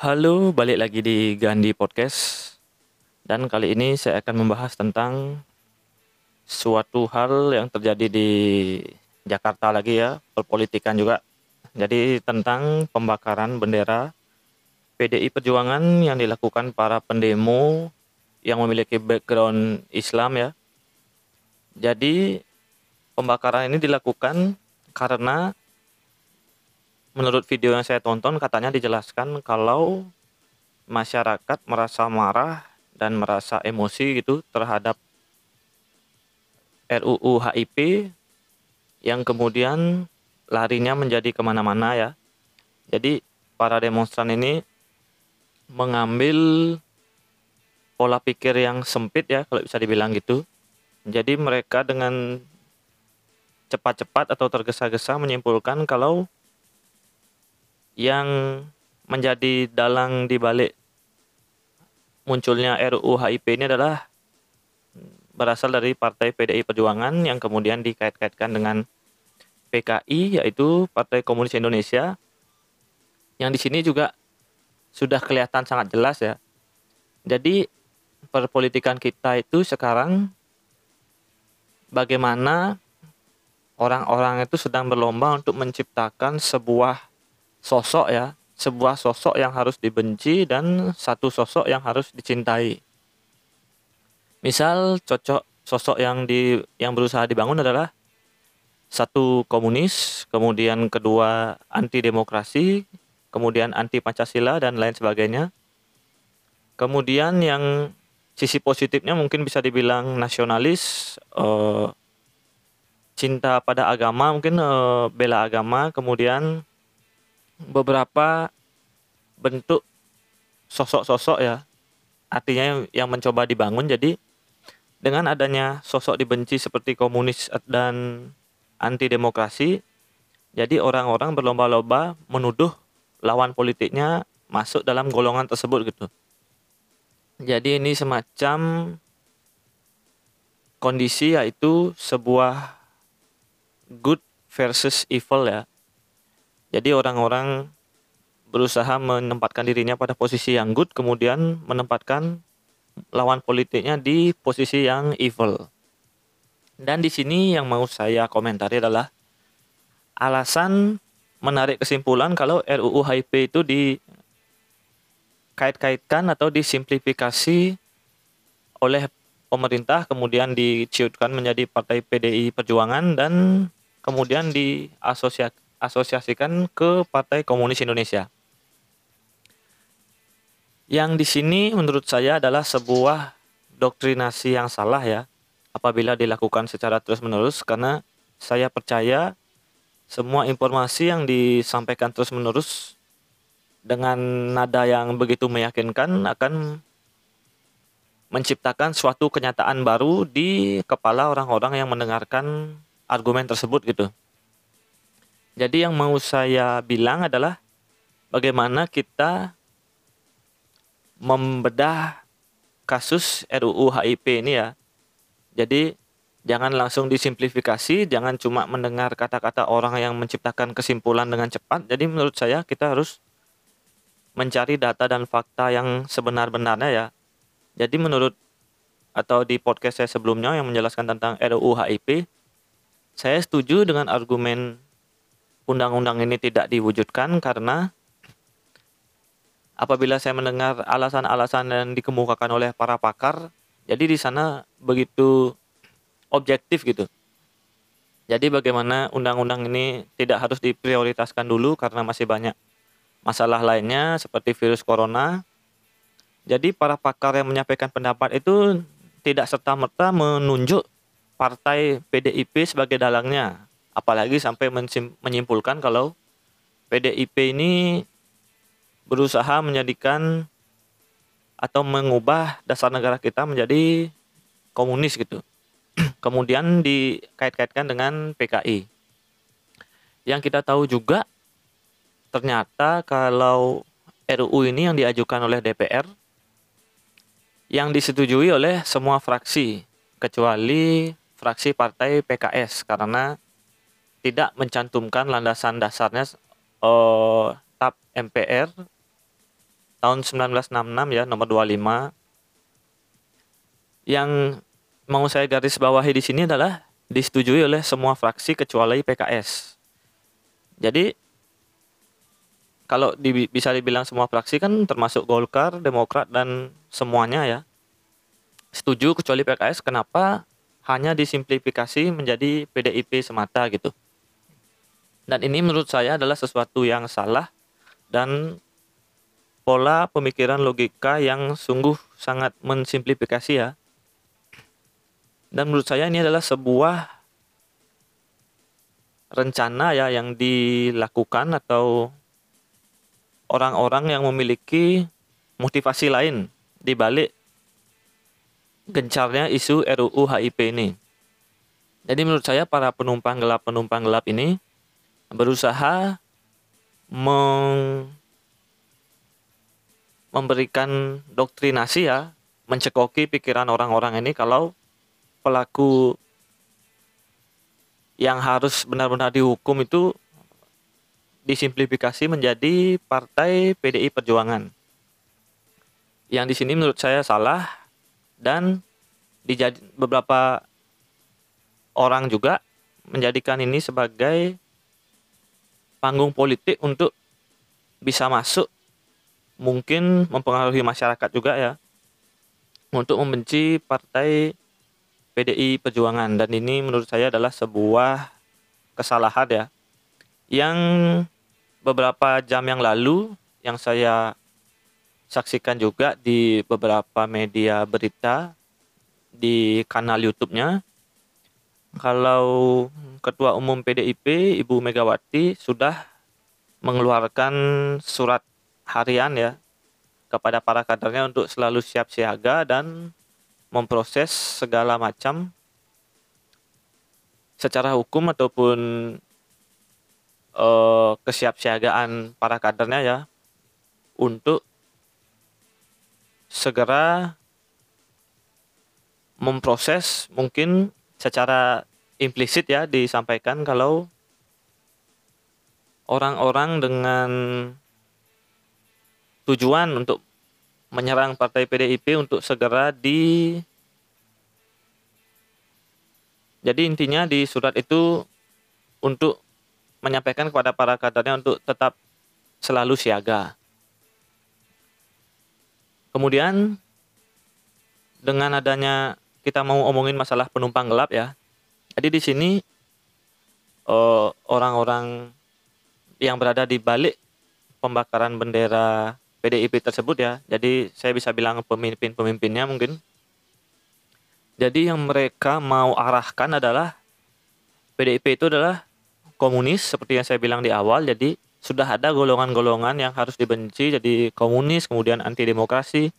Halo, balik lagi di Gandhi Podcast. Dan kali ini saya akan membahas tentang suatu hal yang terjadi di Jakarta lagi ya, perpolitikan juga. Jadi tentang pembakaran bendera PDI Perjuangan yang dilakukan para pendemo yang memiliki background Islam ya. Jadi pembakaran ini dilakukan karena menurut video yang saya tonton katanya dijelaskan kalau masyarakat merasa marah dan merasa emosi gitu terhadap RUU HIP yang kemudian larinya menjadi ke mana-mana ya. Jadi para demonstran ini mengambil pola pikir yang sempit ya kalau bisa dibilang gitu. Jadi mereka dengan cepat-cepat atau tergesa-gesa menyimpulkan kalau yang menjadi dalang di balik munculnya RUU HIP ini adalah berasal dari Partai PDI Perjuangan yang kemudian dikait-kaitkan dengan PKI yaitu Partai Komunis Indonesia yang di sini juga sudah kelihatan sangat jelas ya. Jadi perpolitikan kita itu sekarang bagaimana orang-orang itu sedang berlomba untuk menciptakan sebuah sosok ya, sebuah sosok yang harus dibenci dan satu sosok yang harus dicintai. Misal cocok sosok yang di yang berusaha dibangun adalah satu komunis, kemudian kedua anti demokrasi, kemudian anti Pancasila dan lain sebagainya. Kemudian yang sisi positifnya mungkin bisa dibilang nasionalis, eh, cinta pada agama, mungkin eh, bela agama, kemudian beberapa bentuk sosok-sosok ya, artinya yang mencoba dibangun jadi dengan adanya sosok dibenci seperti komunis dan anti demokrasi, jadi orang-orang berlomba-lomba menuduh lawan politiknya masuk dalam golongan tersebut gitu. Jadi ini semacam kondisi yaitu sebuah good versus evil ya. Jadi orang-orang berusaha menempatkan dirinya pada posisi yang good kemudian menempatkan lawan politiknya di posisi yang evil. Dan di sini yang mau saya komentari adalah alasan menarik kesimpulan kalau RUU HIP itu dikait-kaitkan atau disimplifikasi oleh pemerintah kemudian diciutkan menjadi Partai PDI Perjuangan dan kemudian diasosiasikan ke Partai Komunis Indonesia. Yang di sini menurut saya adalah sebuah doktrinasi yang salah ya apabila dilakukan secara terus-menerus karena saya percaya semua informasi yang disampaikan terus-menerus dengan nada yang begitu meyakinkan akan menciptakan suatu kenyataan baru di kepala orang-orang yang mendengarkan argumen tersebut gitu. Jadi yang mau saya bilang adalah bagaimana kita membedah kasus RUU HIP ini ya. Jadi jangan langsung disimplifikasi, jangan cuma mendengar kata-kata orang yang menciptakan kesimpulan dengan cepat. Jadi menurut saya kita harus mencari data dan fakta yang sebenar-benarnya ya. Jadi menurut atau di podcast saya sebelumnya yang menjelaskan tentang RUU HIP, saya setuju dengan argumen undang-undang ini tidak diwujudkan karena apabila saya mendengar alasan-alasan yang dikemukakan oleh para pakar, jadi di sana begitu objektif gitu. Jadi bagaimana undang-undang ini tidak harus diprioritaskan dulu karena masih banyak masalah lainnya seperti virus corona. Jadi para pakar yang menyampaikan pendapat itu tidak serta-merta menunjuk partai PDIP sebagai dalangnya. Apalagi sampai menyimpulkan kalau PDIP ini berusaha menjadikan atau mengubah dasar negara kita menjadi komunis gitu. Kemudian dikait-kaitkan dengan PKI. Yang kita tahu juga ternyata kalau RUU ini yang diajukan oleh DPR yang disetujui oleh semua fraksi kecuali fraksi partai PKS karena tidak mencantumkan landasan dasarnya eh, TAP MPR tahun 1966 ya nomor 25 yang mau saya garis bawahi di sini adalah disetujui oleh semua fraksi kecuali PKS. Jadi kalau di, bisa dibilang semua fraksi kan termasuk Golkar, Demokrat dan semuanya ya setuju kecuali PKS kenapa hanya disimplifikasi menjadi PDIP semata gitu. Dan ini menurut saya adalah sesuatu yang salah dan pola pemikiran logika yang sungguh sangat mensimplifikasi ya. Dan menurut saya ini adalah sebuah rencana ya yang dilakukan atau orang-orang yang memiliki motivasi lain di balik gencarnya isu RUU HIP ini. Jadi menurut saya para penumpang gelap penumpang gelap ini berusaha memberikan doktrinasi ya, mencekoki pikiran orang-orang ini kalau pelaku yang harus benar-benar dihukum itu disimplifikasi menjadi partai PDI Perjuangan. Yang di sini menurut saya salah dan beberapa orang juga menjadikan ini sebagai panggung politik untuk bisa masuk mungkin mempengaruhi masyarakat juga ya untuk membenci partai PDI Perjuangan. Dan ini menurut saya adalah sebuah kesalahan ya yang beberapa jam yang lalu yang saya saksikan juga di beberapa media berita di kanal YouTube-nya kalau Ketua Umum PDIP Ibu Megawati sudah mengeluarkan surat harian ya kepada para kadernya untuk selalu siap siaga dan memproses segala macam secara hukum ataupun uh, kesiapsiagaan para kadernya ya untuk segera memproses mungkin secara implisit ya disampaikan kalau orang-orang dengan tujuan untuk menyerang partai PDIP untuk segera di jadi intinya di surat itu untuk menyampaikan kepada para kadernya untuk tetap selalu siaga. Kemudian dengan adanya kita mau omongin masalah penumpang gelap ya. Jadi di sini eh, orang-orang yang berada di balik pembakaran bendera PDIP tersebut ya. Jadi saya bisa bilang pemimpin-pemimpinnya mungkin. Jadi yang mereka mau arahkan adalah PDIP itu adalah komunis seperti yang saya bilang di awal. Jadi sudah ada golongan-golongan yang harus dibenci jadi komunis kemudian anti demokrasi.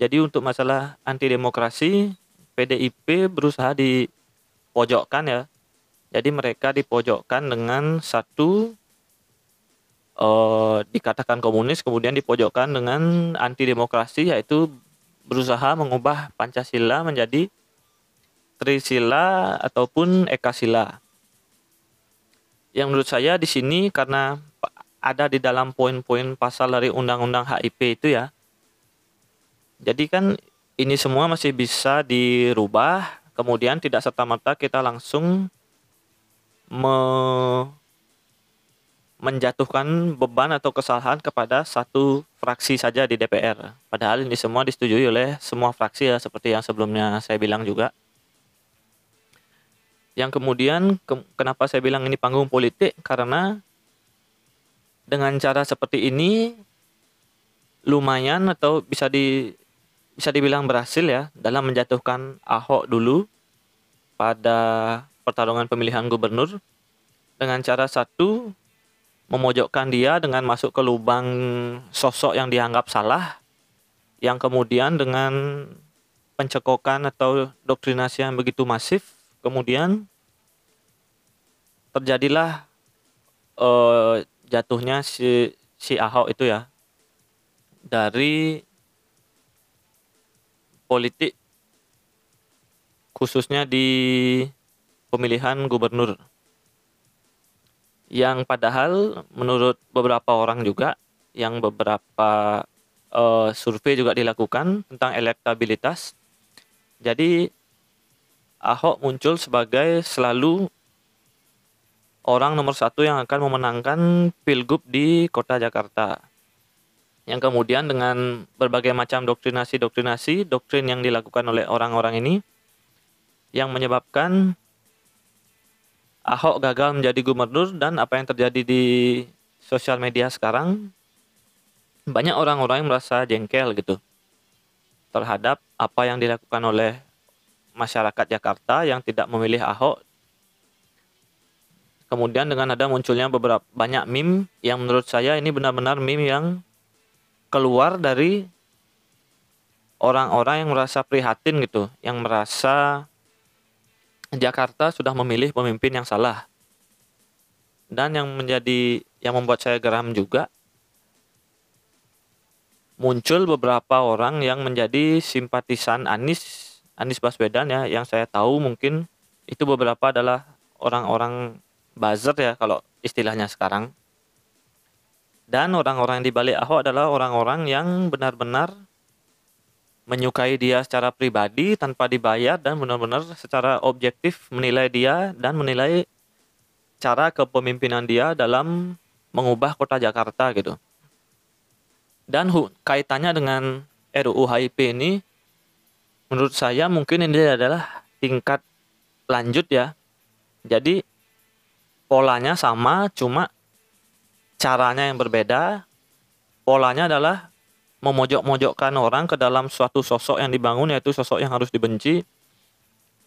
Jadi untuk masalah anti demokrasi PDIP berusaha dipojokkan ya. Jadi mereka dipojokkan dengan satu uh, dikatakan komunis kemudian dipojokkan dengan anti demokrasi yaitu berusaha mengubah Pancasila menjadi Trisila ataupun Ekasila. Yang menurut saya di sini karena ada di dalam poin-poin pasal dari Undang-Undang HIP itu ya. Jadi kan ini semua masih bisa dirubah, kemudian tidak serta-merta kita langsung me menjatuhkan beban atau kesalahan kepada satu fraksi saja di DPR. Padahal ini semua disetujui oleh semua fraksi ya seperti yang sebelumnya saya bilang juga. Yang kemudian ke kenapa saya bilang ini panggung politik karena dengan cara seperti ini lumayan atau bisa di bisa dibilang berhasil ya dalam menjatuhkan Ahok dulu pada pertarungan pemilihan gubernur dengan cara satu memojokkan dia dengan masuk ke lubang sosok yang dianggap salah yang kemudian dengan pencekokan atau doktrinasi yang begitu masif kemudian terjadilah uh, jatuhnya si si Ahok itu ya dari politik khususnya di pemilihan gubernur yang padahal menurut beberapa orang juga yang beberapa uh, survei juga dilakukan tentang elektabilitas. Jadi Ahok muncul sebagai selalu orang nomor satu yang akan memenangkan pilgub di kota Jakarta. Yang kemudian dengan berbagai macam doktrinasi-doktrinasi, doktrin yang dilakukan oleh orang-orang ini, yang menyebabkan Ahok gagal menjadi gubernur dan apa yang terjadi di sosial media sekarang banyak orang-orang yang merasa jengkel gitu terhadap apa yang dilakukan oleh masyarakat Jakarta yang tidak memilih Ahok. Kemudian dengan ada munculnya beberapa banyak meme yang menurut saya ini benar-benar meme yang keluar dari orang-orang yang merasa prihatin gitu, yang merasa Jakarta sudah memilih pemimpin yang salah. Dan yang menjadi yang membuat saya geram juga muncul beberapa orang yang menjadi simpatisan Anies Anies Baswedan ya yang saya tahu mungkin itu beberapa adalah orang-orang buzzer ya kalau istilahnya sekarang. Dan orang-orang di balik Ahok adalah orang-orang yang benar-benar menyukai dia secara pribadi tanpa dibayar dan benar-benar secara objektif menilai dia dan menilai cara kepemimpinan dia dalam mengubah kota Jakarta gitu. Dan kaitannya dengan RUU HIP ini menurut saya mungkin ini adalah tingkat lanjut ya. Jadi polanya sama cuma caranya yang berbeda. Polanya adalah memojok-mojokkan orang ke dalam suatu sosok yang dibangun yaitu sosok yang harus dibenci.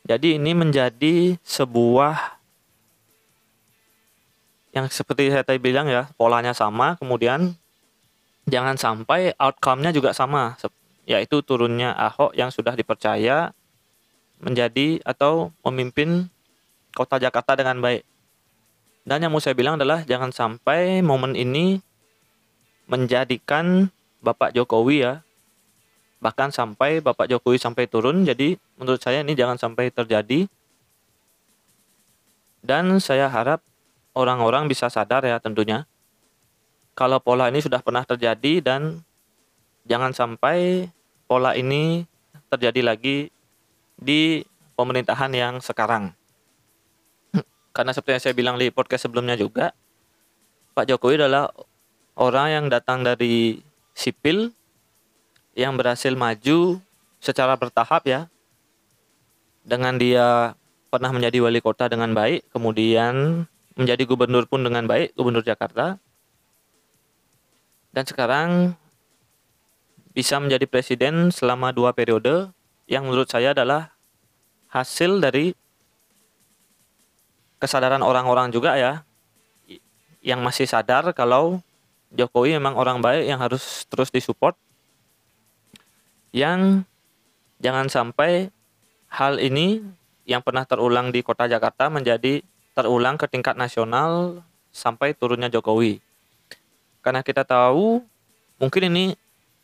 Jadi ini menjadi sebuah yang seperti saya tadi bilang ya, polanya sama, kemudian jangan sampai outcome-nya juga sama, yaitu turunnya Ahok yang sudah dipercaya menjadi atau memimpin kota Jakarta dengan baik. Dan yang mau saya bilang adalah jangan sampai momen ini menjadikan Bapak Jokowi ya bahkan sampai Bapak Jokowi sampai turun. Jadi menurut saya ini jangan sampai terjadi. Dan saya harap orang-orang bisa sadar ya tentunya kalau pola ini sudah pernah terjadi dan jangan sampai pola ini terjadi lagi di pemerintahan yang sekarang karena seperti yang saya bilang di podcast sebelumnya juga Pak Jokowi adalah orang yang datang dari sipil yang berhasil maju secara bertahap ya. Dengan dia pernah menjadi wali kota dengan baik kemudian menjadi gubernur pun dengan baik gubernur Jakarta. Dan sekarang bisa menjadi presiden selama dua periode yang menurut saya adalah hasil dari kesadaran orang-orang juga ya yang masih sadar kalau Jokowi memang orang baik yang harus terus disupport yang jangan sampai hal ini yang pernah terulang di kota Jakarta menjadi terulang ke tingkat nasional sampai turunnya Jokowi. Karena kita tahu mungkin ini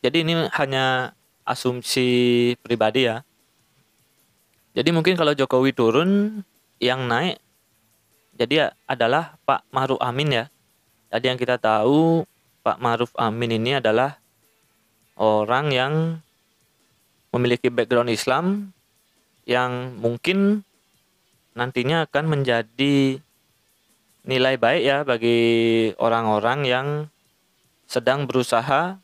jadi ini hanya asumsi pribadi ya. Jadi mungkin kalau Jokowi turun yang naik jadi adalah Pak Maruf Amin ya. Jadi yang kita tahu Pak Maruf Amin ini adalah orang yang memiliki background Islam yang mungkin nantinya akan menjadi nilai baik ya bagi orang-orang yang sedang berusaha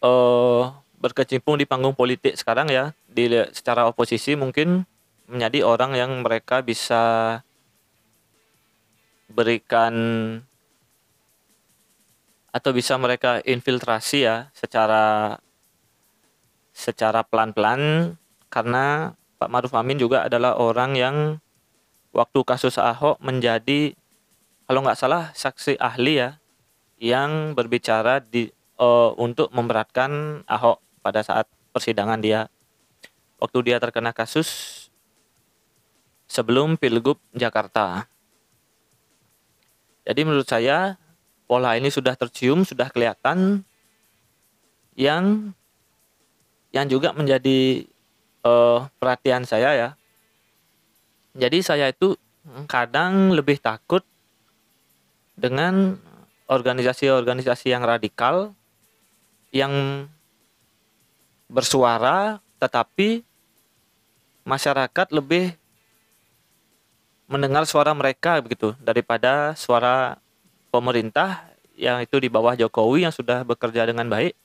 uh, berkecimpung di panggung politik sekarang ya di secara oposisi mungkin menjadi orang yang mereka bisa berikan atau bisa mereka infiltrasi ya secara secara pelan-pelan karena Pak Maruf Amin juga adalah orang yang waktu kasus Ahok menjadi kalau nggak salah saksi ahli ya yang berbicara di uh, untuk memberatkan Ahok pada saat persidangan dia. Waktu dia terkena kasus sebelum Pilgub Jakarta. Jadi menurut saya pola ini sudah tercium, sudah kelihatan yang yang juga menjadi uh, perhatian saya ya. Jadi saya itu kadang lebih takut dengan organisasi-organisasi yang radikal yang bersuara tetapi masyarakat lebih mendengar suara mereka begitu daripada suara pemerintah yang itu di bawah Jokowi yang sudah bekerja dengan baik.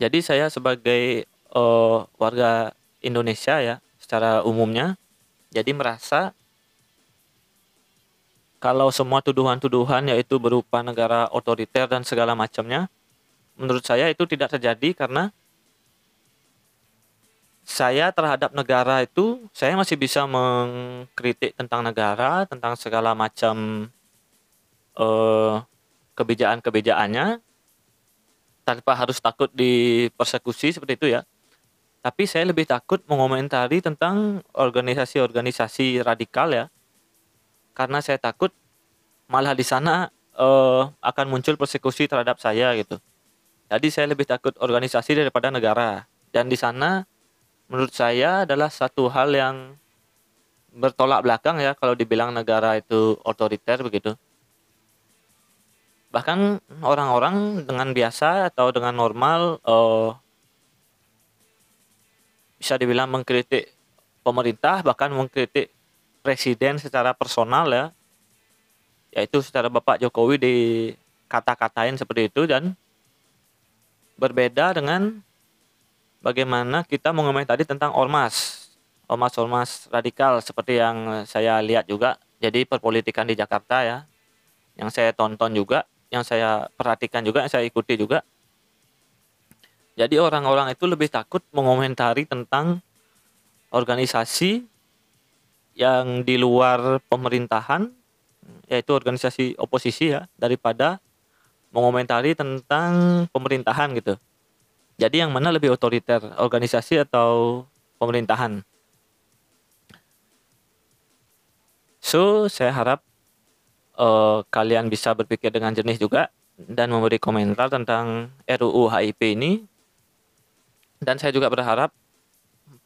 Jadi saya sebagai uh, warga Indonesia ya secara umumnya jadi merasa kalau semua tuduhan-tuduhan yaitu berupa negara otoriter dan segala macamnya menurut saya itu tidak terjadi karena saya terhadap negara itu saya masih bisa mengkritik tentang negara tentang segala macam uh, kebijakan-kebijakannya tanpa harus takut dipersekusi seperti itu ya. Tapi saya lebih takut mengomentari tentang organisasi-organisasi radikal ya. Karena saya takut malah di sana uh, akan muncul persekusi terhadap saya gitu. Jadi saya lebih takut organisasi daripada negara. Dan di sana menurut saya adalah satu hal yang bertolak belakang ya kalau dibilang negara itu otoriter begitu. Bahkan orang-orang dengan biasa atau dengan normal uh, bisa dibilang mengkritik pemerintah bahkan mengkritik presiden secara personal ya yaitu secara Bapak Jokowi di kata-katain seperti itu dan berbeda dengan bagaimana kita mengomentari tentang ormas, ormas-ormas radikal seperti yang saya lihat juga. Jadi perpolitikan di Jakarta ya, yang saya tonton juga, yang saya perhatikan juga, yang saya ikuti juga. Jadi orang-orang itu lebih takut mengomentari tentang organisasi yang di luar pemerintahan, yaitu organisasi oposisi ya, daripada mengomentari tentang pemerintahan gitu. Jadi yang mana lebih otoriter, organisasi atau pemerintahan? So, saya harap uh, kalian bisa berpikir dengan jernih juga dan memberi komentar tentang RUU HIP ini. Dan saya juga berharap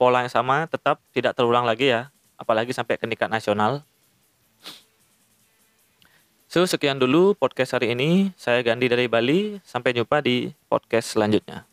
pola yang sama tetap tidak terulang lagi ya, apalagi sampai ke tingkat nasional. So, sekian dulu podcast hari ini. Saya Gandhi dari Bali. Sampai jumpa di podcast selanjutnya.